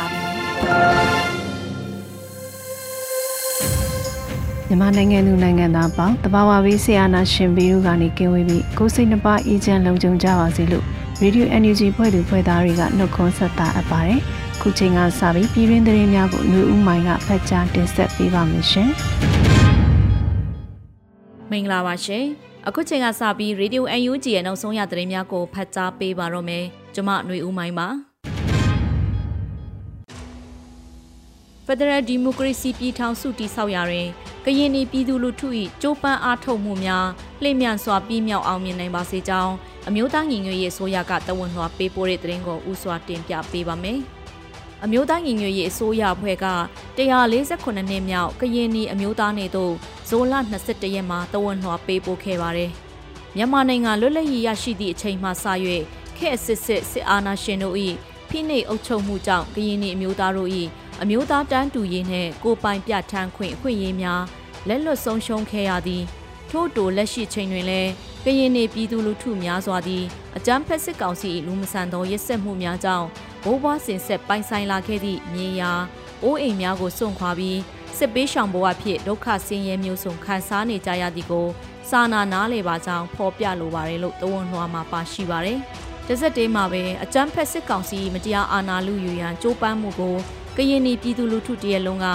ါပြီ မြန်မာနိုင်ငံသူနိုင်ငံသားပေါင်းတဘာဝဘေးဆရာနာရှင်ပြီးတို့ကနေကင်းဝေးပြီးကိုစိတ်နှပါအေးချမ်းလုံခြုံကြပါစေလို့ Radio NUG ဖွဲ့သူဖွဲ့သားတွေကနှုတ်ခွန်းဆက်တာအပ်ပါတယ်။ခုချိန်ကစပြီးပြည်တွင်းသတင်းများကိုຫນွေဦးမိုင်ကဖတ်ကြားတင်ဆက်ပေးပါမယ်ရှင်။မင်္ဂလာပါရှင်။အခုချိန်ကစပြီး Radio NUG ရဲ့နောက်ဆုံးရသတင်းများကိုဖတ်ကြားပေးပါတော့မယ်။ကျွန်မຫນွေဦးမိုင်ပါ။ ဖက်ဒရယ်ဒီမိုကရေစီပြည်ထောင်စုတည်ဆောက်ရာတွင်ကရင်ပြည်သူလူထု၏ကြိုးပမ်းအားထုတ်မှုများလှည့်မြန်စွာပြီးမြောက်အောင်မြင်နိုင်ပါစေကြောင်းအမျိုးသားညီညွတ်ရေးအစိုးရကတဝန်လွှာပေးပို့တဲ့သတင်းကိုဥစွာတင်ပြပေးပါမယ်။အမျိုးသားညီညွတ်ရေးအစိုးရအဖွဲ့က148နှစ်မြောက်ကရင်ပြည်အမျိုးသားနေသို့ဇိုလ22ရက်မှာတဝန်လွှာပေးပို့ခဲ့ပါတယ်။မြန်မာနိုင်ငံလွတ်လပ်ရေးရရှိသည့်အချိန်မှစ၍ခေတ်အစစ်စစ်စစ်အာဏာရှင်တို့၏ဖိနှိပ်အုပ်ချုပ်မှုကြောင့်ကရင်ပြည်အမျိုးသားတို့၏ အမျိုးသားတန်းတူရေးနှင့်ကိုပိုင်ပြဋ္ဌာန်းခွင့်အခွင့်အရေးများလက်လွတ်ဆုံးရှုံးခဲ့ရသည်ထို့တူလက်ရှိချိန်တွင်လည်းကရင်နေပြည်သူလူထုများစွာသည်အကြမ်းဖက်စစ်ကောင်စီလူမဆန်သောရက်စက်မှုများကြောင့်ဘိုးဘွားစင်ဆက်ပိုင်ဆိုင်လာခဲ့သည့်မြေယာအိုးအိမ်များကိုစွန့်ခွာပြီးစစ်ပေးရှောင်ဘဝဖြစ်ဒုက္ခဆင်းရဲမျိုးစုံခံစားနေကြရသည်ကိုစာနာနားလေပါကြောင်းဖော်ပြလိုပါတယ်လို့တဝန်လွှာမှာပါရှိပါတယ်။တစ်ဆက်တည်းမှာပဲအကြမ်းဖက်စစ်ကောင်စီမတရားအာဏာလုယူရန်ကြိုးပမ်းမှုကို ကရင်နီပြည်သူလူထုတရက်လုံးက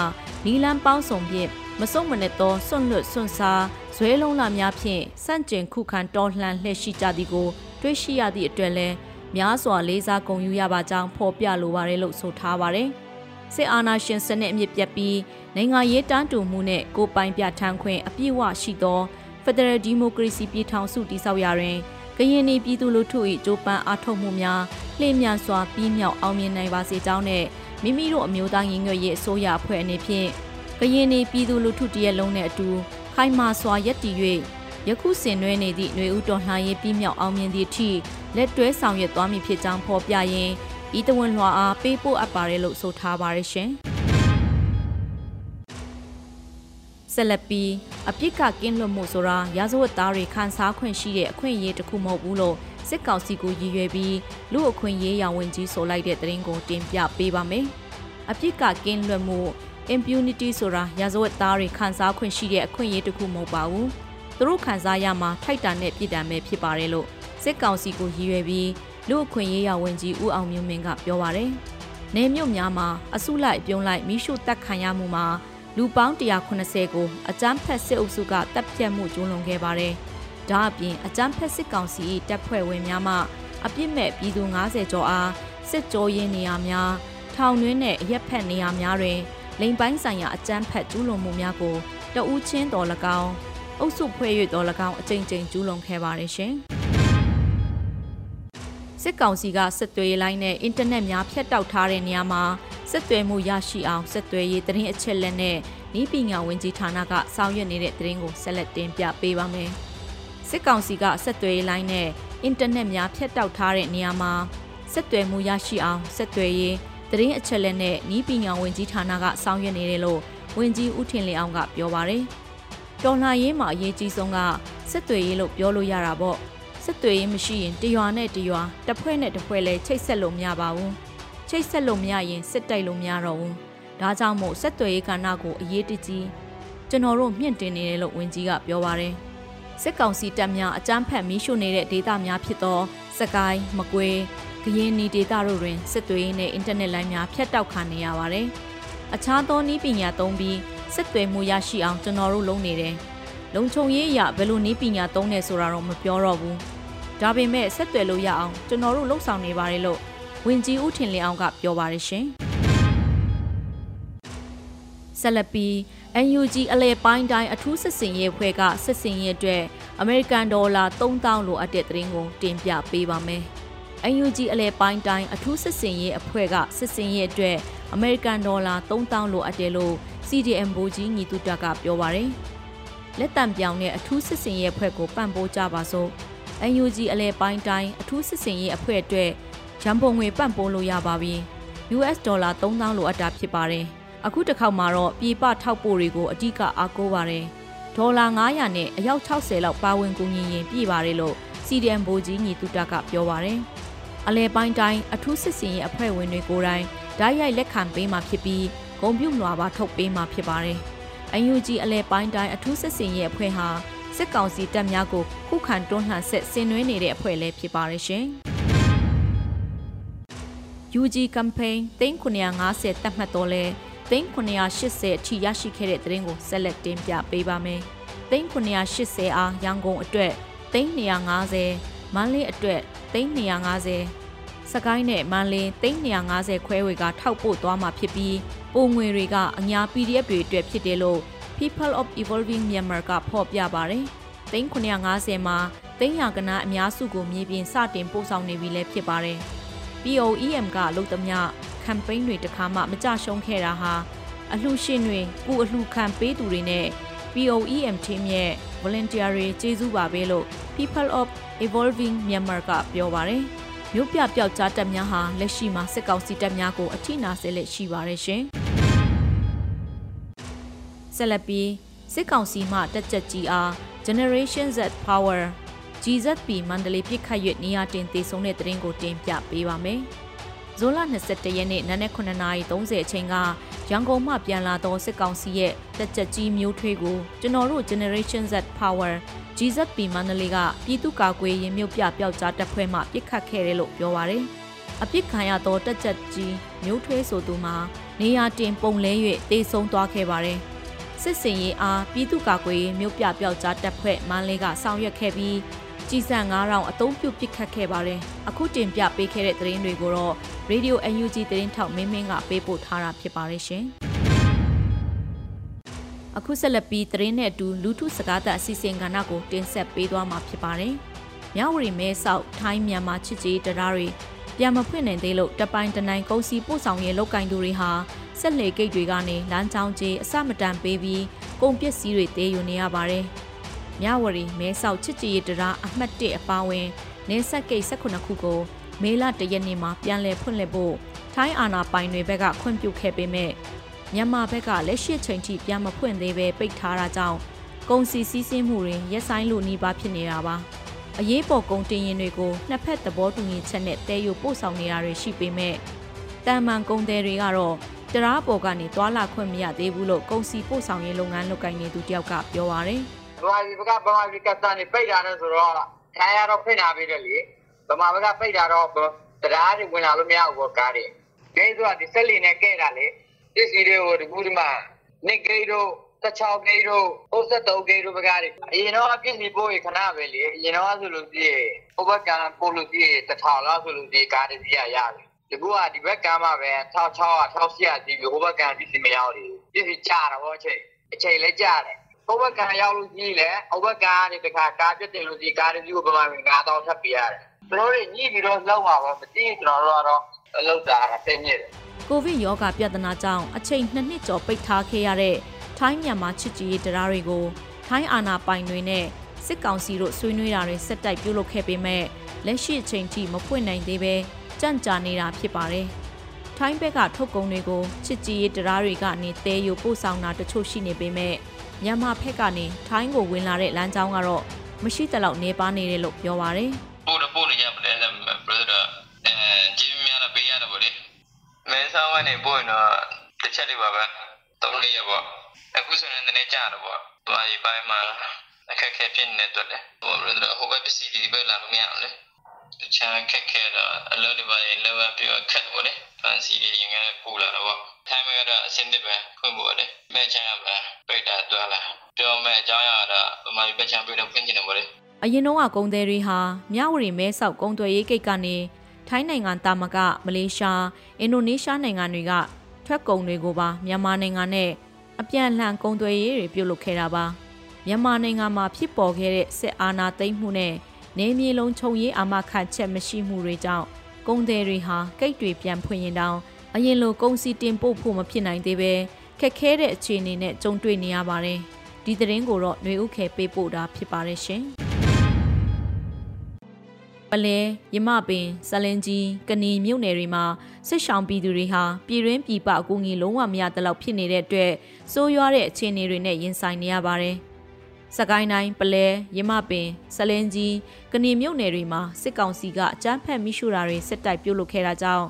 နီလန်းပေါင်းစုံဖြင့်မစုံမနဲ့သောစွန့်လွတ်စွန့်စားဇွဲလုံးလာများဖြင့်စန့်ကျင်ခုခံတော်လှန်လှည့်ရှိကြသည်ကိုတွေ့ရှိရသည့်အတွက်လည်းများစွာလေးစားဂုဏ်ယူရပါကြောင်းဖော်ပြလိုပါတယ်လို့ဆိုထားပါတယ်။စစ်အာဏာရှင်စနစ်အမြင့်ပြတ်ပြီးနိုင်ငံရေးတန်းတူမှုနဲ့ကိုပိုင်ပြဋ္ဌာန်းခွင့်အပြည့်အဝရှိသော Federal Democracy ပြည်ထောင်စုတည်ဆောက်ရာတွင်ကရင်ပြည်သူလူထု၏ကြိုးပမ်းအားထုတ်မှုများလှည့်မြန်စွာပြီးမြောက်အောင်မြင်နိုင်ပါစေကြောင်းနဲ့ မိမိတို့အမျိုးသားရင်းငွေရေးအစိုးရအဖွဲ့အနေဖြင့်ကရင်နေပြည်သူလူထုတရက်လုံးနဲ့အတူခိုင်မာစွာရည်တည်၍ယခုဆင်နွှဲနေသည့်ຫນွေဦးတော်လှန်ရေးပြီးမြောက်အောင်မြင်သည့်အထိလက်တွဲဆောင်ရွက်သွားမည်ဖြစ်ကြောင်းဖော်ပြရင်းဤတဝန်လွှာအားပေးပို့အပ်ပါတယ်လို့ဆိုထားပါရရှင်ဆက်လက်ပြီးအပြစ်ကကင်းလွတ်မှုဆိုတာရာဇဝတ်သားတွေခံစားခွင့်ရှိတဲ့အခွင့်အရေးတစ်ခုမဟုတ်ဘူးလို့ စစ်ကောင်စီကိုရည်ရွယ်ပြီးလူအခွင့်ရေးရောင်ဝင်ကြီးဆိုလိုက်တဲ့သတင်းကိုတင်ပြပေးပါမယ်။အပြစ်ကကင်းလွတ်မှု impunity ဆိုတာရာဇဝတ်သားတွေခံစားခွင့်ရှိတဲ့အခွင့်အရေးတစ်ခုမဟုတ်ပါဘူး။သူတို့ခံစားရမှာထိုက်တန်တဲ့ပြည်တံပဲဖြစ်ပါတယ်လို့စစ်ကောင်စီကိုရည်ရွယ်ပြီးလူအခွင့်ရေးရောင်ဝင်ကြီးဦးအောင်မျိုးမင်းကပြောပါတယ်။နေမြို့များမှာအစုလိုက်ပြုံးလိုက်မိရှုတက်ခံရမှုမှာလူပေါင်း180ကိုအကြမ်းဖက်စစ်အုပ်စုကတပ်ဖြတ်မှုကျူးလွန်ခဲ့ပါတယ်။ ဒါအပြင်အကြမ်းဖက်စစ်ကောင်စီတပ်ဖွဲ့ဝင်များမှအပြစ်မဲ့ပြည်သူ90ကျော်အားစစ်ကြောရေးနေရာများထောင်တွင်းနဲ့အရက်ဖက်နေရာများတွင်လိမ်ပိုင်းဆိုင်ရာအကြမ်းဖက်ကျူးလွန်မှုများကိုတဦးချင်းတော်၎င်းအုပ်စုဖွဲ့၍တော်၎င်းအကြိမ်ကြိမ်ကျူးလွန်ခဲ့ပါတယ်ရှင်စစ်ကောင်စီကစစ်သွေးလိုင်းနဲ့အင်တာနက်များဖြတ်တောက်ထားတဲ့နေရာမှာစစ်သွေးမှုရရှိအောင်စစ်သွေးရေးတရင်အချက်လက်နဲ့ဤပညာဝင်ကြီးဌာနကဆောင်ရွက်နေတဲ့တရင်ကိုဆက်လက်တင်ပြပေးပါမယ်။ စစ်ကောင်စီကဆက်သွယ်လိုင်းနဲ့အင်တာနက်များဖြတ်တောက်ထားတဲ့နေရာမှာဆက်သွယ်မှုရရှိအောင်ဆက်သွယ်ရေးသတင်းအချက်လက်နဲ့ဤပညာဝင်ကြီးဌာနကဆောင်ရွက်နေတယ်လို့ဝင်ကြီးဦးထင်လင်းအောင်ကပြောပါတယ်။တော်လှန်ရေးမှာအရေးကြီးဆုံးကဆက်သွယ်ရေးလို့ပြောလို့ရတာပေါ့။ဆက်သွယ်ရေးမရှိရင်တရွာနဲ့တရွာတစ်ဖွဲ့နဲ့တစ်ဖွဲ့လဲချိတ်ဆက်လို့မရပါဘူး။ချိတ်ဆက်လို့မရရင်စစ်တိုက်လို့မရတော့ဘူး။ဒါကြောင့်မို့ဆက်သွယ်ရေးကဏ္ဍကိုအရေးတကြီးကျွန်တော်တို့မြင့်တင်နေတယ်လို့ဝင်ကြီးကပြောပါတယ်။ စစ်ကောင်စီတပ်များအကြမ်းဖက်မီးရှို့နေတဲ့ဒေသများဖြစ်သောစကိုင်းမကွေးကရင်နီဒေတာတို့တွင်စစ်သွေးနဲ့အင်တာနက်လိုင်းများဖြတ်တောက်ခံနေရပါတယ်။အခြားသောနည်းပညာသုံးပြီးစစ်သွေးမှုရရှိအောင်ကျွန်တော်တို့လုပ်နေတယ်။လုံခြုံရေးအရဘယ်လိုနည်းပညာသုံးနေဆိုတာတော့မပြောတော့ဘူး။ဒါပေမဲ့ဆက်သွယ်လို့ရအောင်ကျွန်တော်တို့လှုပ်ဆောင်နေပါတယ်လို့ဝင်ကြီးဦးထင်လင်းအောင်ကပြောပါတယ်ရှင်။ဆက်လက်ပြီး NUG အလဲပိုင်းတိုင်းအထူးစစ်စင်ရေးဖွဲ့ကစစ်စင်ရေးအတွက်အမေရိကန်ဒေါ်လာ3000လိုအပ်တဲ့သတင်းကိုတင်ပြပေးပါမယ်။ NUG အလဲပိုင်းတိုင်းအထူးစစ်စင်ရေးအဖွဲ့ကစစ်စင်ရေးအတွက်အမေရိကန်ဒေါ်လာ3000လိုအပ်တယ်လို့ CDM ဘိုးကြီးညီတူတကပြောပါရယ်။လက်တံပြောင်တဲ့အထူးစစ်စင်ရေးအဖွဲ့ကိုပံ့ပိုးကြပါစို့။ NUG အလဲပိုင်းတိုင်းအထူးစစ်စင်ရေးအဖွဲ့အတွက်ဂျမ်ပုံငွေပံ့ပိုးလို့ရပါပြီ။ US ဒေါ်လာ3000လိုအပ်တာဖြစ်ပါတယ်။ အခုတစ်ခေါက်မှာတော့ပြေပထောက်ပို့တွေကိုအဓိကအားကိုးပါတယ်ဒေါ်လာ900နဲ့အယောက်60လောက်ပါဝင်ကူညီရင်ပြည့်ပါတယ်လို့ CDM ဘိုးကြီးညီတူတာကပြောပါတယ်အလဲပိုင်းတိုင်းအထူးစစ်စင်ရေးအဖွဲ့ဝင်တွေကိုယ်တိုင်ဓာတ်ရိုက်လက်ခံပေးမှာဖြစ်ပြီးဂုံပြုတ်နွားပါထုတ်ပေးမှာဖြစ်ပါတယ်အန်ယူဂျီအလဲပိုင်းတိုင်းအထူးစစ်စင်ရေးအဖွဲ့ဟာစစ်ကောင်စီတပ်များကိုခုခံတွန်းလှန်ဆက်ဆင်နွှဲနေတဲ့အဖွဲ့လည်းဖြစ်ပါတယ်ရှင်။ UG campaign 3950တက်မှတ်တော်လဲ သိန်း980အထိရရှိခဲ့တဲ့သတင်းကိုဆက်လက်တင်ပြပေးပါမယ်။သိန်း980အားရန်ကုန်အတွက်သိန်း250မန္တလေးအတွက်သိန်း250စကိုင်းနဲ့မန္တလေးသိန်း250ခွဲဝေကထောက်ပို့သွားမှာဖြစ်ပြီးပုံငွေတွေကအညာ PDF တွေအတွက်ဖြစ်တယ်လို့ People of Evolving Myanmar ကဖော်ပြပါတယ်။သိန်း950မှာသိန်းရကနာအများစုကိုမြေပြင်စတင်ပို့ဆောင်နေပြီလည်းဖြစ်ပါတယ်။ POEM ကလုံသမျှ ကမ်ပိန်းတွေတခါမှမကြရှုံးခဲ့တာဟာအလှရှင်တွေကုအလှခံပေးသူတွေနဲ့ POEM team ရဲ့ volunteer တွေကျေးဇူးပါပဲလို့ People of Evolving Myanmar ကပြောပါတယ်။မြို့ပြပျောက်ကြားတပ်များဟာလက်ရှိမှာစစ်ကောင်စီတပ်များကိုအထိနာဆဲလက်ရှိပါတယ်ရှင်။ဆက်လက်ပြီးစစ်ကောင်စီမှတက်ကြကြီးအား Generation Z Power GZP မန္တလေးပြစ်ခတ်ရွနေရာတင်တည်ဆုံတဲ့တရင်ကိုတင်ပြပေးပါမယ်။ ဇွန်လ22ရက်နေ့နနက်9:30အချိန်ကရန်ကုန်မှပြန်လာသောစစ်ကောင်စီရဲ့တက်ကြကြီးမျိုးထွေးကိုကျွန်တော်တို့ Generation Z Power GZP မန္တလေးကပြည်သူ့ကာကွယ်ရေးမြို့ပြပျောက်ကြားတပ်ဖွဲ့မှပစ်ခတ်ခဲ့တယ်လို့ပြောပါရယ်အပြစ်ခံရသောတက်ကြကြီးမျိုးထွေးဆိုသူမှာနေရာတင်ပုံလဲ၍တေဆုံးသွားခဲ့ပါတယ်စစ်စင်ရေးအားပြည်သူ့ကာကွယ်ရေးမြို့ပြပျောက်ကြားတပ်ဖွဲ့မန္တလေးကဆောင်ရွက်ခဲ့ပြီး ကြီးစံ9000အသုံးပြုပစ်ခတ်ခဲ့ပါတယ်အခုတင်ပြပေးခဲ့တဲ့သတင်းတွေကိုတော့ Radio UNG သတင်းထောက်မင်းမင်းကပေးပို့ထားတာဖြစ်ပါတယ်ရှင်အခုဆက်လက်ပြီးသတင်းနဲ့အတူလူထုစကားသံအစီအစဉ်ကဏ္ဍကိုတင်ဆက်ပေးသွားမှာဖြစ်ပါတယ်မြဝတီမဲဆောက်ထိုင်းမြန်မာချစ်ကြည်တရားတွေပြန်မဖွင့်နိုင်သေးလို့တပိုင်းတနိုင်ကုန်စီပို့ဆောင်ရေးလောက်ကင်သူတွေဟာဆက်လေဂိတ်တွေကနေလမ်းကြောင်းကြီးအစမတန်ပေးပြီးကုန်ပစ္စည်းတွေတေးယူနေရပါတယ် မြဝတီမဲဆောက်ချစ်ကြည်တရားအမှတ်1အပါဝင်နေဆက်ဂိတ်18ခုကိုမေလတရက်နေ့မှာပြန်လည်ဖွင့်လှစ်ဖို့ထိုင်းအာဏာပိုင်တွေဘက်ကခွင့်ပြုခဲ့ပေမဲ့မြန်မာဘက်ကလက်ရှိချိန်ထိပြန်မဖွင့်သေးပဲပိတ်ထားတာကြောင့်ကုန်စည်စည်းစိမ်မှုတွေရက်ဆိုင်လိုနှီးပါဖြစ်နေတာပါအရေးပေါ်ကုန်တင်ရင်တွေကိုနှစ်ဖက်သဘောတူညီချက်နဲ့တဲယူပို့ဆောင်နေတာတွေရှိပေမဲ့တန်မှန်ကုန်သည်တွေကတော့တရားပေါ်ကနေတွာလာခွင့်မရသေးဘူးလို့ကုန်စည်ပို့ဆောင်ရေးလုပ်ငန်းလုပ်ကိုင်နေသူတယောက်ကပြောပါရယ်။ ဘာဒီဘကဘာဒီကတ်တန်နေပိတ်တာလဲဆိုတော့ခံရတော့ဖိနာပေးတယ်လေဗမာဘက်ကပိတ်တာတော့တရားတွေဝင်လာလို့မရဘူးကားတွေဂိတ်ဆိုတာဒီဆက်လီနဲ့ကဲတာလေပစ္စည်းတွေကိုဒီကူဒီမှာနစ်ဂိတ်တို့16ဂိတ်တို့63ဂိတ်တို့ဘကားတွေအရင်တော့ပစ္စည်းပို့ရခဏပဲလေအရင်တော့ဆိုလို့ပြည့်ဟိုဘက်ကပို့လို့ပြည့်တစ်ထောင်လောက်ဆိုလို့ဒီကားတွေစီရရတယ်ဒီကူကဒီဘက်ကမှပဲ1600 1600စီးပြီးဟိုဘက်ကပစ္စည်းမရောက်ဘူးပစ္စည်းကြတာပေါ့အချိန်အချိန်လည်းကြတယ် ဟိုဘက်ကရောက်လို့ကြီးလေဟိုဘက်ကနေတခါကားပြတ်တယ်လို့ဒီကားတွေကိုပမာ9000ထပ်ပြရတယ်ကျွန်တော်တို့ညှိပြီးတော့လောက်ပါပါမသိကျွန်တော်တို့ကတော့အလုပ်တာသိနေတယ်ကိုဗစ်ရောဂါပြဿနာကြောင့်အချိန်နှစ်နှစ်ကျော်ပိတ်ထားခဲ့ရတဲ့ထိုင်းမြန်မာချစ်ကြည်ရေးတရားတွေကိုထိုင်းအာဏာပိုင်တွေနဲ့စစ်ကောင်စီတို့ဆွေးနွေးတာတွေဆက်တိုက်ပြုလုပ်ခဲ့ပေမဲ့လက်ရှိအချိန်ထိမဖွင့်နိုင်သေးပဲကြန့်ကြာနေတာဖြစ်ပါတယ်။ ထိုင်းဘက်ကထုတ်ကုန်တွေကိုချစ်ကြည်ရေးတရားတွေကနေတဲယူပို့ဆောင်တာတချို့ရှိနေပေမဲ့မြန်မာဘက်ကနေထိုင်းကိုဝင်လာတဲ့လမ်းကြောင်းကတော့မရှိတလောက်နေပါနေတယ်လို့ပြောပါရယ်။ပို့တော့ပို့နေကြပါလေ brother အဲဂျင်းများတော့ပေးရတယ်ဗောလေမဲဆောင်းကနေပို့ရင်တော့တစ်ချက်လေးပါပဲသုံးလေးရပေါ့အခုဆိုရင်လည်းကြာတော့ပေါ့သွားရေးပိုင်းမှာအခက်အခဲဖြစ်နေတဲ့အတွက်လေဟို brother ဟိုဘက်ပစ္စည်းဒီဘက်လာလို့မရအောင်လေ တခြားခက်ခဲတော့အလုပ်တွေပါလေလောက်ရပြီးတော့ခက်ပေါ့လေဖန်စီတွေရင်လည်းပူလာတော့ပေါ့ထိုင်းမှာတော့အဆင်သင့်ပဲဖွင့်ဖို့လေမဲ့ချမ်းရပါပိတ်တာတွားလာပြောမဲ့အကြောင်းရတော့ဗမာပြည်ပချမ်းပြေတော့ဖွင့်ကျင်တယ်ပေါ့လေအရင်တော့ကုံသည်တွေဟာမြဝတီမဲဆောက်ကုံသွယ်ရေးကိတ်ကနေထိုင်းနိုင်ငံတာမကမလေးရှားအင်ဒိုနီးရှားနိုင်ငံတွေကထွက်ကုန်တွေကိုပါမြန်မာနိုင်ငံနဲ့အပြန်အလှန်ကုန်သွယ်ရေးတွေပြုလုပ်ခဲ့တာပါမြန်မာနိုင်ငံမှာဖြစ်ပေါ်ခဲ့တဲ့စစ်အာဏာသိမ်းမှုနဲ့ နေမြေလုံးခြုံရေးအာမခံချက်မရှိမှုတွေကြောင့်ကုန်သည်တွေဟာကိတ်တွေပြန်ဖွင့်ရင်တောင်အရင်လိုကုန်စီတင်ပို့ဖို့မဖြစ်နိုင်သေးပဲခက်ခဲတဲ့အခြေအနေနဲ့ကြုံတွေ့နေရပါတယ်ဒီသတင်းကိုတော့ຫນွေဥခဲပေးပို့တာဖြစ်ပါတယ်ရှင်ပလဲရမပင်ဇလင်ကြီးကဏီမြို့နယ်တွေမှာစစ်ဆောင်ပြည်သူတွေဟာပြည်ရင်းပြည်ပအကူအညီလုံးဝမရတဲ့လောက်ဖြစ်နေတဲ့အတွက်စိုးရွားတဲ့အခြေအနေတွေနဲ့ရင်ဆိုင်နေရပါတယ်။ စကိုင်းတိုင်းပလဲရမပင်ဇလင်ကြီးကဏီမြို့နယ်တွေမှာစစ်ကောင်စီကအကြမ်းဖက်မိရှုတာတွေစစ်တိုက်ပြုတ်လုပ်ခဲ့တာကြောင့်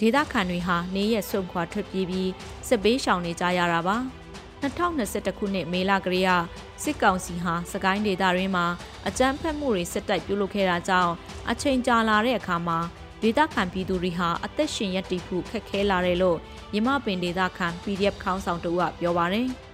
ဒေသခံတွေဟာနေရက်ဆုံခွာထွက်ပြေးပြီးစစ်ပေးရှောင်နေကြရတာပါ။2021ခုနှစ်မေလကလေးကစစ်ကောင်စီဟာစကိုင်းဒေသရင်းမှာအကြမ်းဖက်မှုတွေစစ်တိုက်ပြုလုပ်ခဲ့တာကြောင့်အချိန်ကြာလာတဲ့အခါမှာဒေသခံပြည်သူတွေဟာအသက်ရှင်ရပ်တည်ဖို့ခက်ခဲလာတယ်လို့မြမပင်ဒေသခံ PDF ခေါင်းဆောင်တို့ကပြောပါတယ်ရန်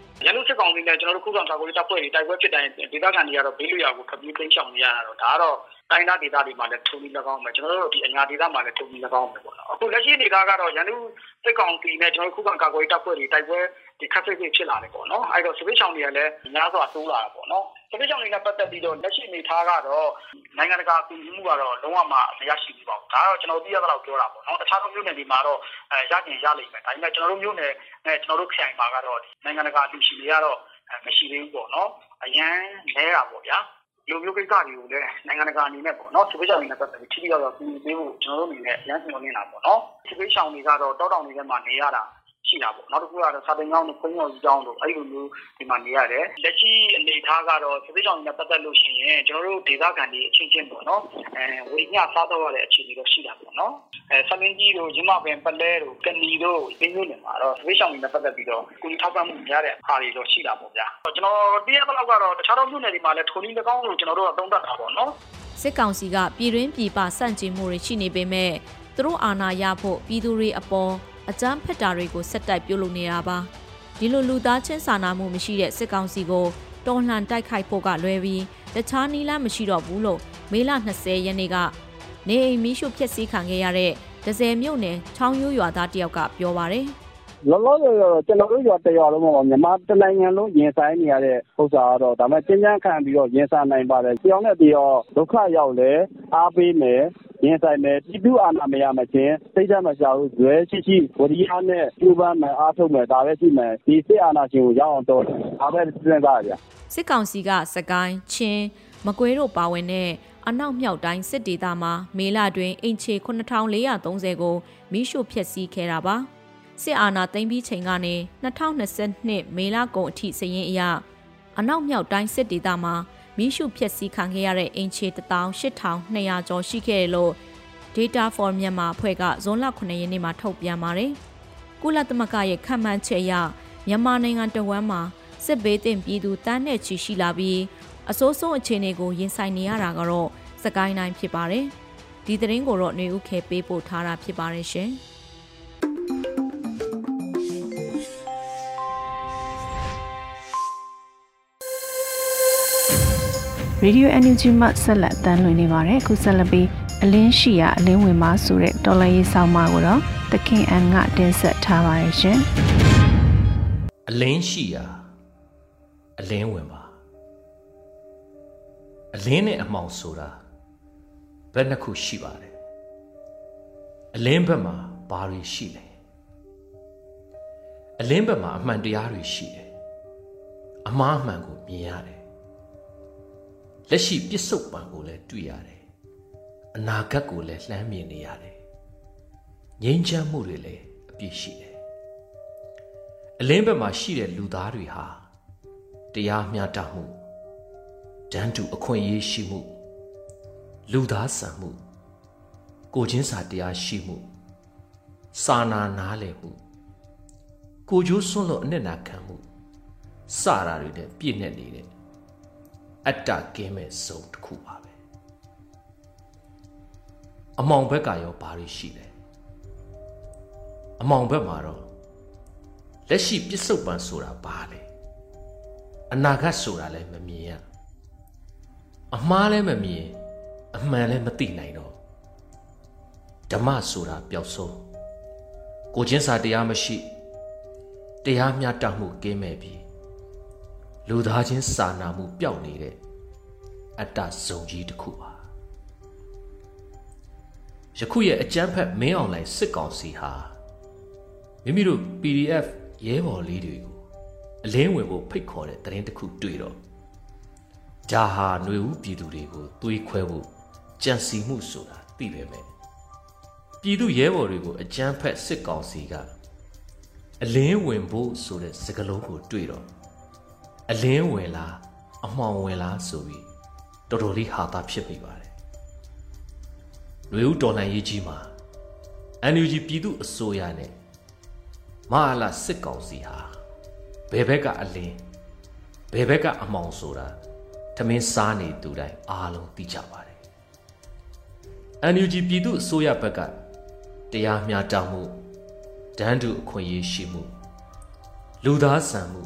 ကုန်စစ်ကောင်စီနဲ့ကျွန်တော်တို့ခုခံကာကွယ်ရေးတပ်ဖွဲ့တွေတိုက်ပွဲဖြစ်တိုင်းဒေသခံတွေကတော့ဘေးလွရာကိုခပြေးသိမ်းရှောင်နေရတာတော့ဒါကတော့တိုင်းဒေသဒေသတွေမှာလည်းထုံပြီး၎င်းမယ်ကျွန်တော်တို့ဒီအညာဒေသမှာလည်းထုံပြီး၎င်းမယ်ပေါ့နော်အခုလက်ရှိအနေအထားကတော့ရန်ကုန်စစ်ကောင်စီနဲ့ကျွန်တော်တို့ခုခံကာကွယ်ရေးတပ်ဖွဲ့တွေတိုက်ပွဲ ဒီခက်ဖိတ်ဖိတ်ဖြစ်လာတယ်ပေါ့နော်အဲ့တော့စပစ်ချောင်းတွေကလည်းများစွာတိုးလာတာပေါ့နော်စပစ်ချောင်းတွေနဲ့ပတ်သက်ပြီးတော့လက်ရှိအနေထားကတော့နိုင်ငံတကာအကူအညီမှုကတော့လုံးဝမမရရှိဘူးပေါ့ဒါကတော့ကျွန်တော်သိရသလောက်ပြောတာပေါ့နော်တခြားသောမြို့နယ်တွေမှာတော့အဲရကျင်ရလိမ့်မယ်ဒါပေမဲ့ကျွန်တော်တို့မြို့နယ်နဲ့ကျွန်တော်တို့ခရိုင်မှာကတော့နိုင်ငံတကာလူရှိတွေကတော့မရှိသေးဘူးပေါ့နော်အရန်လဲတာပေါ့ဗျာလူမျိုးကိစ္စတွေကိုလည်းနိုင်ငံတကာအနေနဲ့ပေါ့နော်စစ်ပေးဆောင်တွေနဲ့ပတ်သက်ပြီးထိထိရောက်ရောက်ပြင်ပေးဖို့ကျွန်တော်တို့အနေနဲ့ရန်ဆောင်နေတာပေါ့နော်စစ်ပေးဆောင်တွေကတော့တောတောင်တွေထဲမှာနေရတာ ရှိတာပေါ့နောက်တစ်ခုကတော့စာတင်ကြောင်းတို့ခွင့်ရော်ကြောင်းတို့အဲ့လိုမျိုးဒီမှာနေရတယ်လက်ရှိအနေအထားကတော့စစ်ပေးဆောင်နဲ့ပတ်သက်လို့ရှိရင်ကျွန်တော်တို့ဒေသခံတွေအချင်းချင်းပေါ့နော်အဲဝေညစားတော့ရတဲ့အခြေအနေတော့ရှိတာပေါ့နော်အဲဆမင်းကြီးတို့ရမပင်ပလဲတို့ကဏီတို့ပြင်းညွန့်နေမှာတော့စစ်ပေးဆောင်နဲ့ပတ်သက်ပြီးတော့ကုလထောက်ပံ့မှုများတဲ့အားတွေတော့ရှိတာပေါ့ဗျာကျွန်တော်သိရတဲ့လောက်ကတော့တခြားသောမြို့နယ်တွေမှာလည်းထုံနည်း၎င်းလို့ကျွန်တော်တို့ကသုံးသပ်တာပေါ့နော်စစ်ကောင်စီကပြည်တွင်းပြည်ပစန့်ကျင်မှုတွေရှိနေပေမဲ့သူတို့အာဏာရဖို့ပြည်သူတွေအပေါ် အကြမ်းဖက်တာတွေကိုဆက်တိုက်ပြုလုပ်နေတာပါဒီလိုလူသားချင်းစာနာမှုမရှိတဲ့စစ်ကောင်စီကိုတော်လှန်တိုက်ခိုက်ဖို့ကလွဲပြီးတခြားနည်းလမ်းမရှိတော့ဘူးလို့မေလ20ရက်နေ့ကနေအိမ်မီးရှို့ဖျက်ဆီးခံခဲ့ရတဲ့ဒဇယ်မြို့နယ်ချောင်းရိုးရွာသားတယောက်ကပြောပါတယ် လောလောဆယ်တော့ ကျွန်တော်တို့ရွာတရွာလုံးမှာ မြန်မာတနိုင်ငံလုံး ရင်ဆိုင်နေရတဲ့ဥစ္စာကတော့ ဒါမဲ့ကျဉ်းကျန်းခံပြီးတော့ ရင်ဆိုင်နိုင်ပါတယ်။ကြောင်နဲ့ပြီးတော့ဒုက္ခရောက်လဲအားပေးမယ် ရင်ဆိုင်မယ် ပြည်သူအာဏာမရမချင်း စိတ်ဓာတ်မချဘူး ဇွဲရှိရှိဝရိယနဲ့ကျူပန်းမယ် အားထုတ်မယ် ဒါပဲရှိမယ် ဒီစစ်အာဏာရှင်ကိုရောက်အောင်တော့ဒါပဲ စဉ်းစားကြစစ်ကောင်စီကစကိုင်း ချင်း မကွေးတို့ပါဝင်တဲ့ အနောက်မြောက်တိုင်းစစ်ဒေသမှာ မေလတွင်အင်ချေ9430ကိုမိရှုဖျက်ဆီးခဲ့တာပါ စစ်အာဏာသိမ်းပြီးချိန်ကနေ2022မေလကုန်အထိစည်ရင်အရအနောက်မြောက်တိုင်းစစ်ဒေသမှာမိရှုဖျက်ဆီးခံခဲ့ရတဲ့အင်ချေ18200ကျော်ရှိခဲ့တယ်လို့ Data for Myanmar အဖွဲ့ကဇွန်လ9ရက်နေ့မှာထုတ်ပြန်ပါတယ်။ကုလသမဂ္ဂရဲ့ခန့်မှန်းချက်အရမြန်မာနိုင်ငံတဝမ်းမှာစစ်ဘေးသင့်ပြည်သူတန်းနဲ့ချီရှိလာပြီးအစိုးဆုံးအခြေအနေကိုရင်ဆိုင်နေရတာကတော့စကိုင်းတိုင်းဖြစ်ပါတယ်။ဒီသတင်းကိုတော့ຫນွေဥခဲပေးပို့ထားတာဖြစ်ပါတယ်ရှင်။ Radio NUG မှဆက်လက်တမ်းလွှင့်နေပါတယ်အခုဆက်လက်ပြီးအလင်းရှိရအလင်းဝင်ပါဆိုတဲ့တော်လရေးဆောင်မကိုတော့သခင်အန်ကတင်ဆက်ထားပါတယ်ရှင်အလင်းရှိရအလင်းဝင်ပါအလင်းနဲ့အမှောင်ဆိုတာဘယ်နှခုရှိပါတယ်အလင်းဘက်မှာဘာတွေရှိလဲအလင်းဘက်မှာအမှန်တရားတွေရှိတယ်အမှားအမှန်ကိုမြင်ရတယ် လက်ရှိပြစ္ဆုတ်ပံကိုလည်းတွေ့ရတယ်အနာဂတ်ကိုလည်းလှမ်းမြင်နေရတယ်ငြိမ်းချမ်းမှုတွေလည်းအပြည့်ရှိတယ်အလင်းဘက်မှာရှိတဲ့လူသားတွေဟာတရားမျှတမှုတန်းတူအခွင့်အရေးရှိမှုလူသားဆန်မှုကိုချင်းစာတရားရှိမှုစာနာနားလည်မှုကိုကျိုးစွန့်လို့အနစ်နာခံမှုစတာတွေနဲ့ပြည့်နေနေတဲ့ အတ္တကင်းမဲ့ဆုံးတစ်ခုပါပဲအမောင်ဘက်ကရောဘာတွေရှိလဲအမောင်ဘက်မှာတော့လက်ရှိပြစ္ဆုတ်ပံဆိုတာဘာလဲအနာဂတ်ဆိုတာလည်းမမြင်ရအမှားလည်းမမြင်အမှန်လည်းမသိနိုင်တော့ဓမ္မဆိုတာပျောက်ဆုံးကိုချင်းစာတရားမရှိတရားမျှတမှုကင်းမဲ့ပြီး လူသားချင်းစာနာမှုပျောက်နေတဲ့အတ္တဇုံကြီးတစ်ခုပါယခုရဲ့အကြမ်းဖက်မင်းအောင်လှိုင်စစ်ကောင်စီဟာမိမိတို့ PDF ရဲဘော်လေးတွေကိုအလင်းဝင်ဖို့ဖိတ်ခေါ်တဲ့သတင်းတစ်ခုတွေ့တော့ဒါဟာຫນွေဦးပြည်သူတွေကိုသွေးခွဲဖို့ကြံစီမှုဆိုတာသိပဲမဲ့ပြည်သူရဲဘော်တွေကိုအကြမ်းဖက်စစ်ကောင်စီကအလင်းဝင်ဖို့ဆိုတဲ့စကားလုံးကိုတွေ့တော့ အလင်းဝင်လားအမှောင်ဝင်လားဆိုပြီးတော်တော်လေးဟာတာဖြစ်မိပါတယ်။လူဦးတော်လှန်ရေးကြီးမှာ NUG ပြည်သူအစိုးရနဲ့မဟာလာစစ်ကောင်စီဟာဘယ်ဘက်ကအလင်းဘယ်ဘက်ကအမှောင်ဆိုတာထမင်းစားနေသူတိုင်းအားလုံးသိကြပါတယ်။ NUG ပြည်သူအစိုးရဘက်ကတရားမျှတမှုဒန်းတူအခွင့်အရေးရှိမှုလူသားဆန်မှု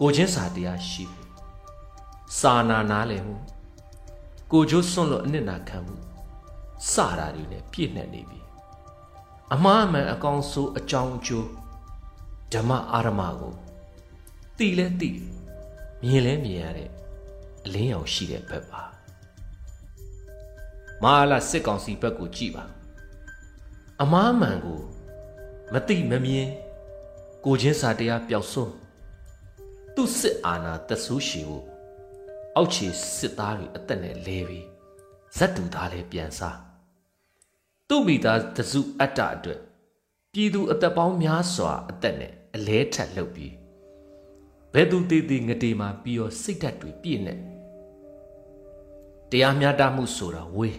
ကိုချင်းစာတရားရှိမှုစာနာနားလည်မှုကိုကျိုးစွန့်လို့အနစ်နာခံမှုစတာတွေနဲ့ပြည့်နှက်နေပြီအမှားအမှန်အကောင်ဆိုးအကြောင်းအကျိုးဓမ္မအာရမကိုသိလဲသိမြင်လဲမြင်ရတဲ့အလင်းရောင်ရှိတဲ့ဘက်ပါမဟာလာစစ်ကောင်စီဘက်ကိုကြည့်ပါအမားမှန်ကိုမသိမမြင်ကိုချင်းစာတရားပျောက်ဆုံး သူ့စစ်အာဏာတဆူးရှည်ဖို့အောက်ခြေစစ်သားတွေအသက်နဲ့လဲပြီးဇက်တူသားလည်းပြန်စားသူ့မိသားတစုအတ္တအတွက်ပြည်သူအသက်ပေါင်းများစွာအသက်နဲ့အလဲထက်လှုပ်ပြီးဘယ်သူတည်တည်ငတေမှာပြီးတော့စိတ်ဓာတ်တွေပြည့်နေတရားမျှတမှုဆိုတာဝေး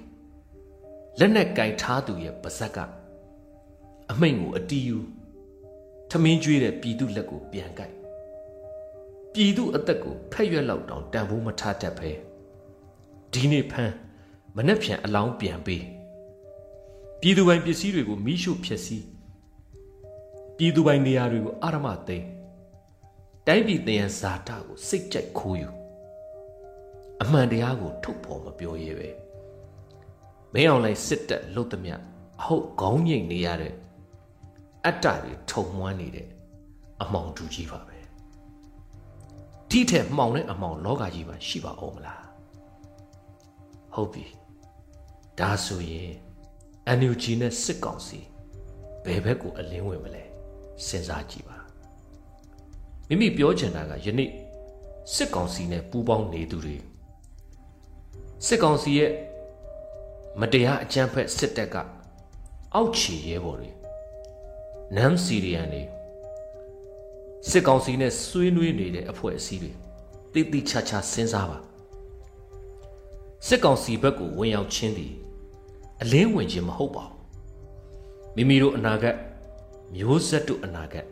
လက်နဲ့ကင်ထားသူရဲ့ပါဇက်ကအမိန့်ကိုအတီးယူထမင်းကျွေးတဲ့ပြည်သူလက်ကိုပြန်ကြိုက် ပြည်သူအသက်ကိုဖက်ရွက်လောက်တောင်တန်ဖိုးမထားတတ်ပဲဒီနေ့ဖမ်းမနှက်ဖြန်အလောင်းပြန်ပေးပြည်သူပိုင်ပစ္စည်းတွေကိုမိရှုဖျက်ဆီးပြည်သူပိုင်နေရာတွေကိုအာရမသိမ်းတိုင်းပြည်တယံဇာတာကိုစိတ်ကြိုက်ခိုးယူအမှန်တရားကိုထုတ်ဖော်မပြောရဲပဲမင်းအောင်လိုက်စစ်တပ်လှုပ်သမျှအဟုတ်ခေါင်းငိတ်နေရတဲ့အတ္တတွေထုံမွမ်းနေတဲ့အမောင်တူကြီးပါပဲ ဒီထက်မှောင်တဲ့အမောင်လောကကြီးမှာရှိပါဦးမလားဟုတ်ပြီဒါဆိုရင် NUG နဲ့စစ်ကောင်စီဘယ်ဘက်ကိုအလင်းဝင်မလဲစဉ်းစားကြည့်ပါမိမိပြောချင်တာကယနေ့စစ်ကောင်စီနဲ့ပူးပေါင်းနေသူတွေစစ်ကောင်စီရဲ့မတရားအကြမ်းဖက်စစ်တပ်ကအောက်ခြေရဲဘော်တွေနမ်စီရီယန်တွေ စစ်ကောင်စီနဲ့ဆွေးနွေးနေတဲ့အဖွဲ့အစည်းတွေတိတိချာချာစဉ်းစားပါစစ်ကောင်စီဘက်ကိုဝင်ရောက်ချင်းသည်အလင်းဝင်ခြင်းမဟုတ်ပါဘူးမိမိတို့အနာဂတ်မျိုးဆက်တို့အနာဂတ်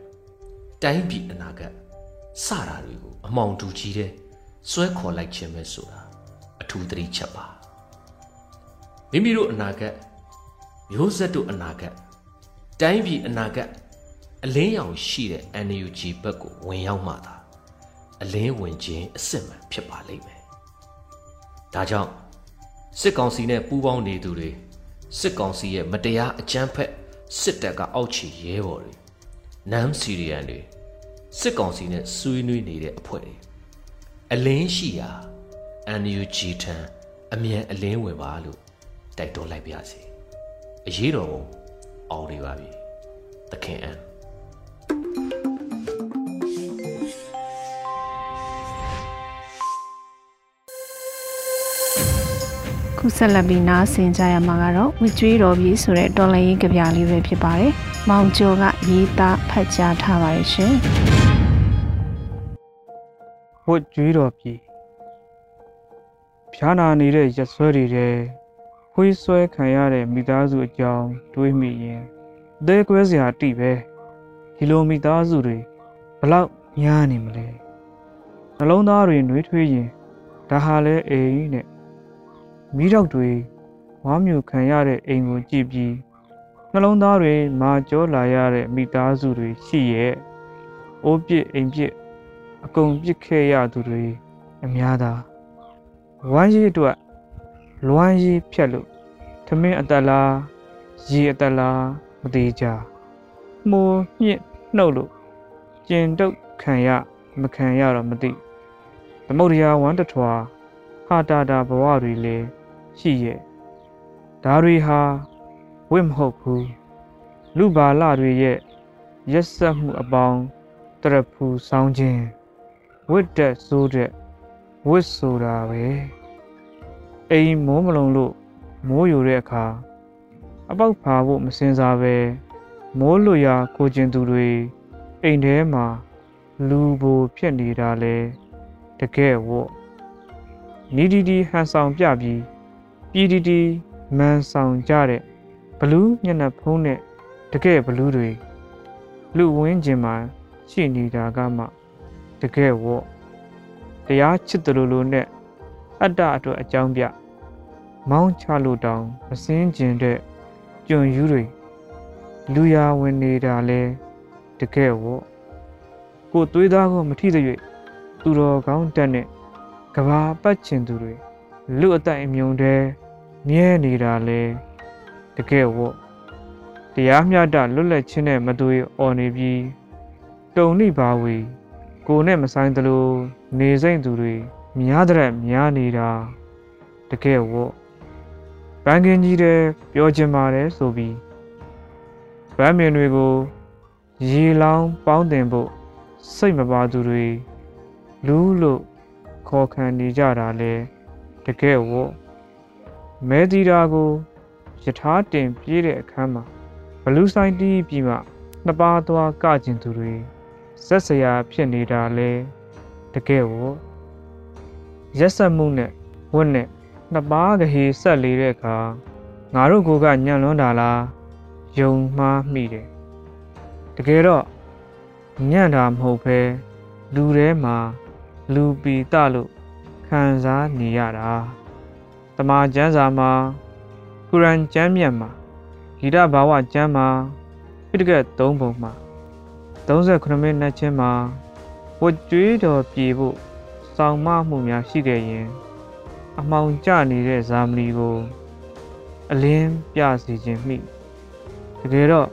တိုင်းပြည်အနာဂတ်စတာတွေကိုအမောင်တူကြီးတဲ့စွဲခေါ်လိုက်ခြင်းပဲဆိုတာအထူးသတိချက်ပါမိမိတို့အနာဂတ်မျိုးဆက်တို့အနာဂတ်တိုင်းပြည်အနာဂတ် အလင်းရောင်ရှိတဲ့ NUG ဘက်ကိုဝင်ရောက်မှသာအလင်းဝင်ခြင်းအစစ်မှန်ဖြစ်ပါလိမ့်မယ်။ဒါကြောင့်စစ်ကောင်စီနဲ့ပူးပေါင်းနေသူတွေစစ်ကောင်စီရဲ့မတရားအကြမ်းဖက်စစ်တပ်ကအောက်ခြေရဲဘော်တွေနမ်စီရီယန်တွေစစ်ကောင်စီနဲ့ဆွေးနွေးနေတဲ့အဖွဲ့တွေအလင်းရှိရာ NUG ထံအမြန်အလင်းဝင်ပါလို့တိုက်တွန်းလိုက်ပါစေ။အရေးတော်ပုံအောင်နေပါပြီ။သခင်အန် ခုဆက်လက်ပြီးနားဆင်ကြရမှာကတော့ဝကျွေးတော်ပြီဆိုတဲ့တော်လရင်ကြပြလေးပဲဖြစ်ပါတယ်။မောင်ကျော်ကရေးသားဖတ်ကြားထားပါတယ်ရှင်။ဝကျွေးတော်ပြီဖြားနာနေတဲ့ရက်ဆွဲတွေတဲ့ခွေးဆွဲခံရတဲ့မိသားစုအကြောင်းတွေးမိရင်အသေးကွဲစရာတိပဲဒီလိုမိသားစုတွေဘလောက်များနေမလဲနှလုံးသားတွေနှွေးထွေးရင်ဒါဟာလဲအိမ်နဲ့ မိတော့တွေဝါမျိုးခံရတဲ့အိမ်ကိုကြည့်ပြီးနှလုံးသားတွေမာကြောလာရတဲ့မိသားစုတွေရှိရဲ့အိုးပြစ်အိမ်ပြစ်အကုန်ပြစ်ခဲ့ရသူတွေအများသာဝမ်းရည်အတွက်လွမ်းရည်ဖြတ်လို့ထမင်းအသက်လားရေအသက်လားမသေးကြမှုညှစ်နှုတ်လို့ကျင်တုတ်ခံရမခံရတော့မသိသမုဒ္ဒရာဝမ်းတထွာဟာတာတာဘဝတွေလည်း ရှိရဲ့ဒါတွေဟာဝိမဟုတ်ဘူးလူပါလတွေရဲ့ရက်ဆက်မှုအပေါင်းတရဖူဆောင်းခြင်းဝိတ္တဆိုးတဲ့ဝစ်ဆိုတာပဲအိမ်မိုးမလုံးလို့မိုးယူတဲ့အခါအပေါက်ဖာဖို့မစင်စားပဲမိုးလွရာကိုကျင်သူတွေအိမ်ထဲမှာလူဘိုဖြစ်နေတာလဲတကယ်ဝတ်နီဒီဒီဟန်ဆောင်ပြပြီး ပြည်ဒီဒီမန်ဆောင်ကြတဲ့ဘလူးညနေဖုံးနဲ့တကယ်ဘလူးတွေလူဝင်းကျင်မှာရှိနေတာကမှတကယ်ဝတ်တရားချစ်တယ်လို့လို့နဲ့အတ္တအတွက်အကြောင်းပြမောင်းချလို့တောင်မစင်းကျင်တဲ့ကြွန်ယူတွေလူရဝင်နေတာလဲတကယ်ဝတ်ကိုသွေးသားကိုမထိသ၍သူတော်ကောင်းတက်နဲ့ကဘာပတ်ချင်သူတွေလူအသက်အမြုံတဲ မြဲနေတာလဲတကယ်ဝတ်တရားမျှတလွတ်လပ်ခြင်းနဲ့မသွေအော်နေပြီးတုံနိဘာဝီကိုနဲ့မဆိုင်သလိုနေစိမ့်သူတွေများတဲ့များနေတာတကယ်ဝတ်ဘန်ကင်ကြီးတဲ့ပြောချင်ပါတယ်ဆိုပြီးဗမ်းမင်တွေကိုရေလောင်းပေါင်းတင်ဖို့စိတ်မပါသူတွေလူလို့ခေါ်ခံနေကြတာလဲတကယ်ဝတ် မဲတီတာကိုယထာတင်ပြေးတဲ့အခန်းမှာဘလူးဆိုင်တီးပြီးမှနှစ်ပါးသွားကကျင်သူတွေဇက်စရာဖြစ်နေတာလဲတကယ်ဝတ်ရက်ဆက်မှုနဲ့ဝတ်နဲ့နှစ်ပါးကဟေဆက်လေတဲ့အခါငါတို့ကိုကညံ့လွန်းတာလားယုံမှားမိတယ်တကယ်တော့ညံ့တာမဟုတ်ပဲလူထဲမှာလူပီတလို့ခံစားနေရတာ တမာကျမ်းစာမှာကုရ်အန်ကျမ်းမြတ်မှာဂီတဘာဝကျမ်းမှာပိဋကတ်၃ပုံမှာ38မိနစ်နဲ့ချင်းမှာဝတ်ကြွေးတော်ပြေဖို့စောင့်မမှုများရှိခဲ့ရင် အမောင်ကျနေတဲ့ဇာမဏီကို အလင်းပြစီခြင်းမိတကယ်တော့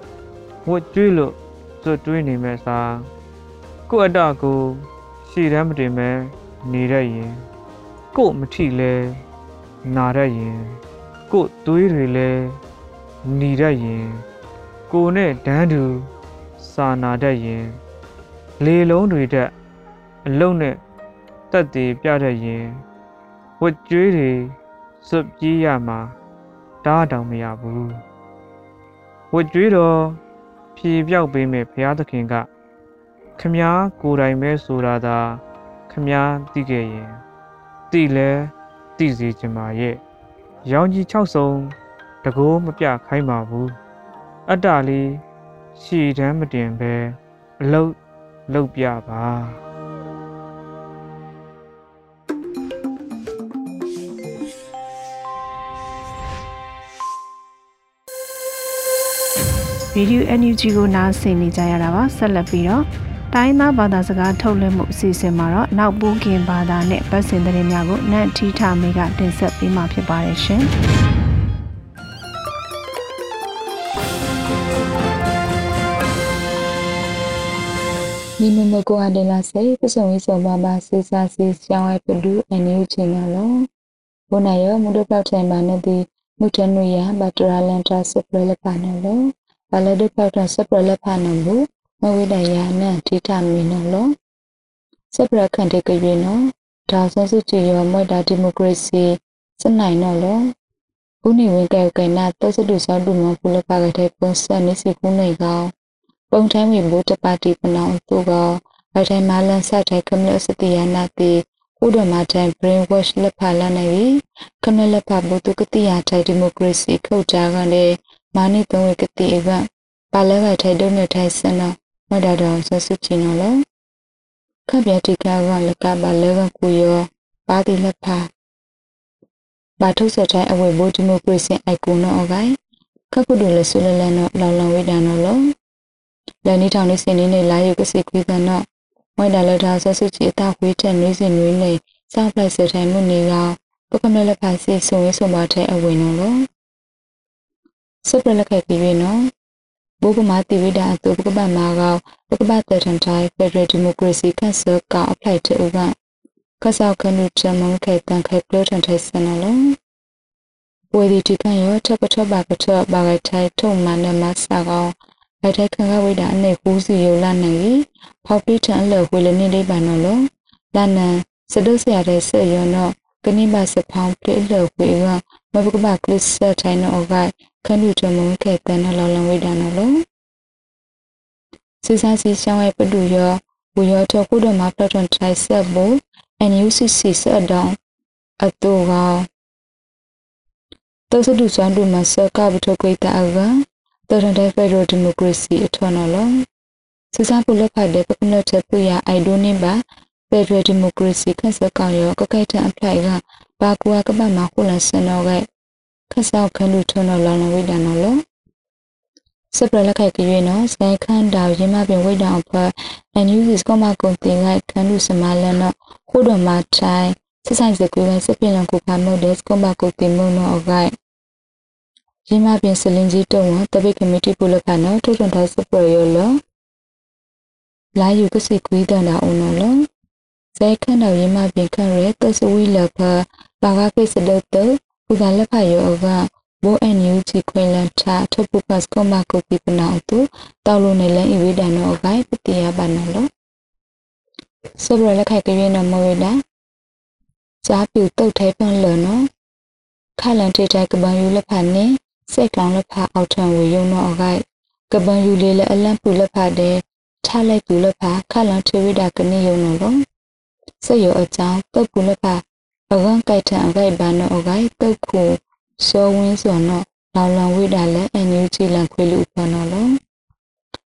ဝတ်ကြွေးလို့စွတ်တွေးနေမဲ့စာကို့အတ္တကိုရှည်တမ်းမတင်ပဲနေရရင်ကို့မထိလဲ နာရရင်ကို့သွေးတွေလဲหนีတတ်ရင်ကိုနဲ့ဒန်းတူစာနာတတ်ရင်လေလုံးတွေတက်အလုံးနဲ့တက်တည်ပြတတ်ရင်ဝတ်ကြွေးတွေစွတ်ပြေးရမှာတားတောင်မရဘူးဝတ်ကြွေးတော့ဖြေပြောက်ပေးမဲ့ဘုရားသခင်ကခမားကိုယ်တိုင်ပဲဆိုတာသာခမားသိခဲ့ရင်သိလဲ သိစေချင်ပါရဲ့ရောင်ကြီး6စုံတကိုးမပြခိုင်းပါဘူးအတ္တလေးရှည်တမ်းမတင်ပဲအလုတ်လုတ်ပြပါဗီဒီယို NUG ကိုနားဆင်နေကြရတာပါဆက်လက်ပြီးတော့ တိုင်းသားဘာသာစကားထုတ်လွှင့်မှုအစီအစဉ်မှာတော့နောက်ပိုးခင်ဘာသာနဲ့ပတ်စင်သတင်းများကိုနန့်ထီထမေကတင်ဆက်ပေးမှာဖြစ်ပါတယ်ရှင်။နီမမကိုအဒလာစေပစုံဝိစုံပါပါစေစာစီရှောင်းဝဲပဒူအန်ယူချင်းရလောဘုနာယောမုဒပောက်ထိုင်မာနတိမုထနုယဘတရာလန်တာစပရလပနလောဘလဒပောက်တာစပရလပနဘူး မဝိဒယာနတိထမီနောလောစပရခန်တေကရေနောဒါဆဆုချေယောမွတ်တာဒီမိုကရေစီစနိုင်နောလောဘုနိဝေကေကေနာတောစတုသောတုမဖူလပကတဲ့ပုံစံနေစီခုနေကောင်ပုံထမ်းဝေဘုတ္တပါတိပနောင်သူကဘထိုင်မာလန်ဆက်တဲ့ကမလစတိယနာတိဥဒမတန် brain wash လက်ဖလာနေပြီကမလက်ဖဘုတုကတိယထိုင်ဒီမိုကရေစီခုတ်တာကလည်းမာနိပဝေကတိအကပါလဲဝထိုင်ဒုနေထိုင်စန မဒါတော်ဆဆုချင်နော်လေခပ်ပြတိကကလကပါလဲကကူယောပါတိလက်ဖဘာထုတ်ဆက်တဲ့အဝေဘိုဒီမိုကရေစီအိုက်ကွန်နော်အဂိုင်ခက်ခုဒူလဆူလလနော်လောင်လောင်ဝိဒါနော်လောလန်နီထောင်နေစင်းနေလာယူကစီကွေးကနော်ဝိုင်ဒါလထာဆက်စုချီအတာခွေးတဲ့နွေးစင်နွေးနေစောက်လိုက်စထိုင်မှုနေကပကမလက်ဖာစီဆုံဝဲဆုံပါတဲ့အဝေနော်လောစပရလက်ခဲ့ပြီးနော် ဘုကမာတိဝိဒါအတူပကပမာကောပကပတထန်တိုင်းဖက်ဒရယ်ဒီမိုကရေစီကန်ဆာကအပလိုက်တဲ့ဥကကဆောက်ခနုချမုံခဲတန်ခဲပလထန်ထိုင်စနလုံးဝေဒီတိကန်ရောထပထဘာကထဘာဂထိုင်ထုံမနမဆာကောဘထိုင်ခံကဝိဒါအနေကူးစီယုလနိုင်ဖောက်ပိထန်လောဝေလနေလေးပါနော်လောလာနန်စဒုစရတဲ့ဆေယောနော်ကနိမစဖောင်းပြေလောဝေကမဘကဘကလစ်ဆထိုင်နော်ဂိုင် ခန္ဓုထမုံခဲတန်နော်လောလဝိဒါနော်လောစစ်စားစီရှောင်းရဲ့ပဒူရောဝေရောတော့ကုဒမပလထွန်ထိုင်ဆက်ဘူ NUCC ဆက်ဒေါင်အတူကတောစဒုစွမ်းဒုမဆကဘထကွေတာအကတော်ရန်တဲ့ဖက်ဒရယ်ဒီမိုကရေစီအထွန်းနော်လောစစ်စားပုလဖတ်တဲ့ပကနတ်ပူရအိုင်ဒိုနေပါဖက်ဒရယ်ဒီမိုကရေစီခက်စကောင်ရောကခိုက်တဲ့အပလိုက်ကဘာကွာကပတ်မှာခုလဆန်တော့က ခက်ဆောက်ခန်းလူထွန်းတော့လောင်လဝိဒန်နော်လောစပရလက်ခိုက်ကြွေးနော်စကန်ခန်းတာရင်းမပင်ဝိဒန်အဖွာအန်ယူဇစ်ကမကုံတင်လိုက်ခန်းလူစမလန်နော်ခိုးတော်မှာထိုင်စစ်ဆိုင်စကွေးကစပင်လန်ကိုဖာမိုဒက်စကမကုံတင်မုံနော်အကိုက်ရင်းမပင်စလင်ကြီးတုံးဝတပိတ်ကမတီပူလက်ခနော်ထုတ်ထွန်ထားစပရရောလောလာယူကစီကွေးတန်တာအောင်နော်လောဇဲခန့်တော်ရင်းမပင်ခန့်ရဲတဆဝီလဖဘာကကိစဒတ်တ ဥဒါလက်ဖယောကဘောအန်ယူချီခွင်လန်ချာထပ်ပူပတ်ကမကိုပိပနာတူတောက်လို့နေလဲဣဝိဒနောဂိုင်ပတိယဘာနလောစဘရလက်ခိုက်ကြရနမဝေဒာဇာပြူတုတ်ထဲပန်လနော်ခလန်တေတိုက်ကပန်ယူလက်ဖာနေစက်ကောင်လက်ဖာအောက်ထံဝေယုံနော်အဂိုက်ကပန်ယူလေးလက်အလန့်ပူလက်ဖာတဲ့ထားလိုက်ပူလက်ဖာခလန်ထေဝိဒကနေယုံနော်လောစက်ရောအကြောင်းတုတ်ပူလက်ဖာ အဝန်းကြိုက်ထံအဂိုက်ဘာနော်အဂိုက်တုတ်ခုစောဝင်းစောနော်လောင်လောင်ဝိဒါလည်းအန်ယူချီလန်ခွေလူဖနော်လော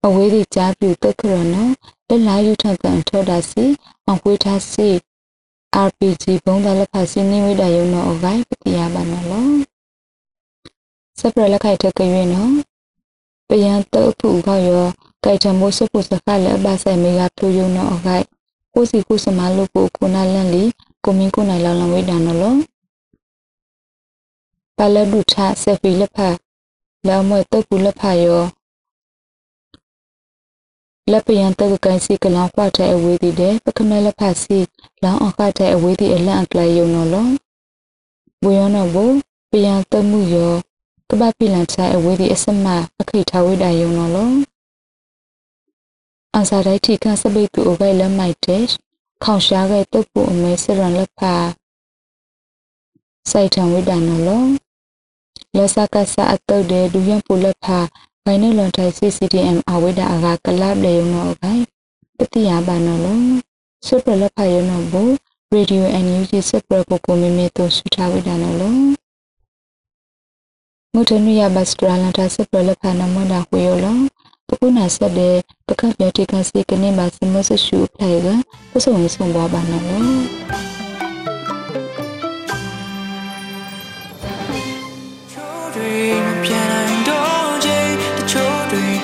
အဝေးဒီကြားပြူတုတ်ခရနော်လက်လာယူထန်ကန်ထောတာစီအဝေးထားစီ RPG ဘုံသားလက်ဖာစီနေဝိဒါယုံနော်အဂိုက်ပတိယပါနော်လောစပရလက်ခိုက်ထကရွေးနော်ပယံတုတ်ဖူခေါရောကြိုက်ချမိုးစပုစခလည်းဘာဆိုင်မေကပြူယုံနော်အဂိုက်ကိုစီခုစမလို့ကိုခုနာလန့်လီ ကိုမင်းကိုနိုင်လောင်လောင်ဝိဒါနော်လောပလဒုထဆဖီလက်ဖာလောမတုတ်ကူလက်ဖာယောလက်ပယံတုတ်ကိုင်းစီကလောင်ခွတ်တဲ့အဝေးသည်တဲ့ပကမဲလက်ဖာစီလောင်အခတ်တဲ့အဝေးသည်အလန့်အကလယုံနော်လောဘွေယောနော်ဘပယံတုတ်မှုယောကပပိလန်ချအဝေးသည်အစမအခိထဝိဒါယုံနော်လောအန်စာဒိုက်တီကစပိတ်သူအဂိုင်လက်မိုက်တဲ့ ခေါင်ရှားခဲ့တုတ်ဖို့အမဲစရန်လက်ဖာစိုက်ထံဝိဒါနော်လောလစကဆာအတုတ်တဲ့ဒူရန်ပူလက်ဖာဘိုင်နေလွန်ထိုင် CCTM အဝိဒါအကကလပ်လေယုံတော့ခိုင်ပတိယဘာနော်လုံးဆွပလက်ဖာယုံတော့ဘူရေဒီယို NUG စပရကိုကိုမီမီတို့ဆူထားဝိဒါနော်လုံးမုထနုရဘတ်စတရာလန်တာစပရလက်ဖာနမွန်တာခွေယောလုံး ပကုနာဆက်တဲ့ပကပ်ပြတိကစီကနေမှာစမဆရှူဖလိုက်ကပစုံဆုံးပွားပါနော်လုံး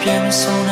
ပြန်ဆုံးနိုင်တော့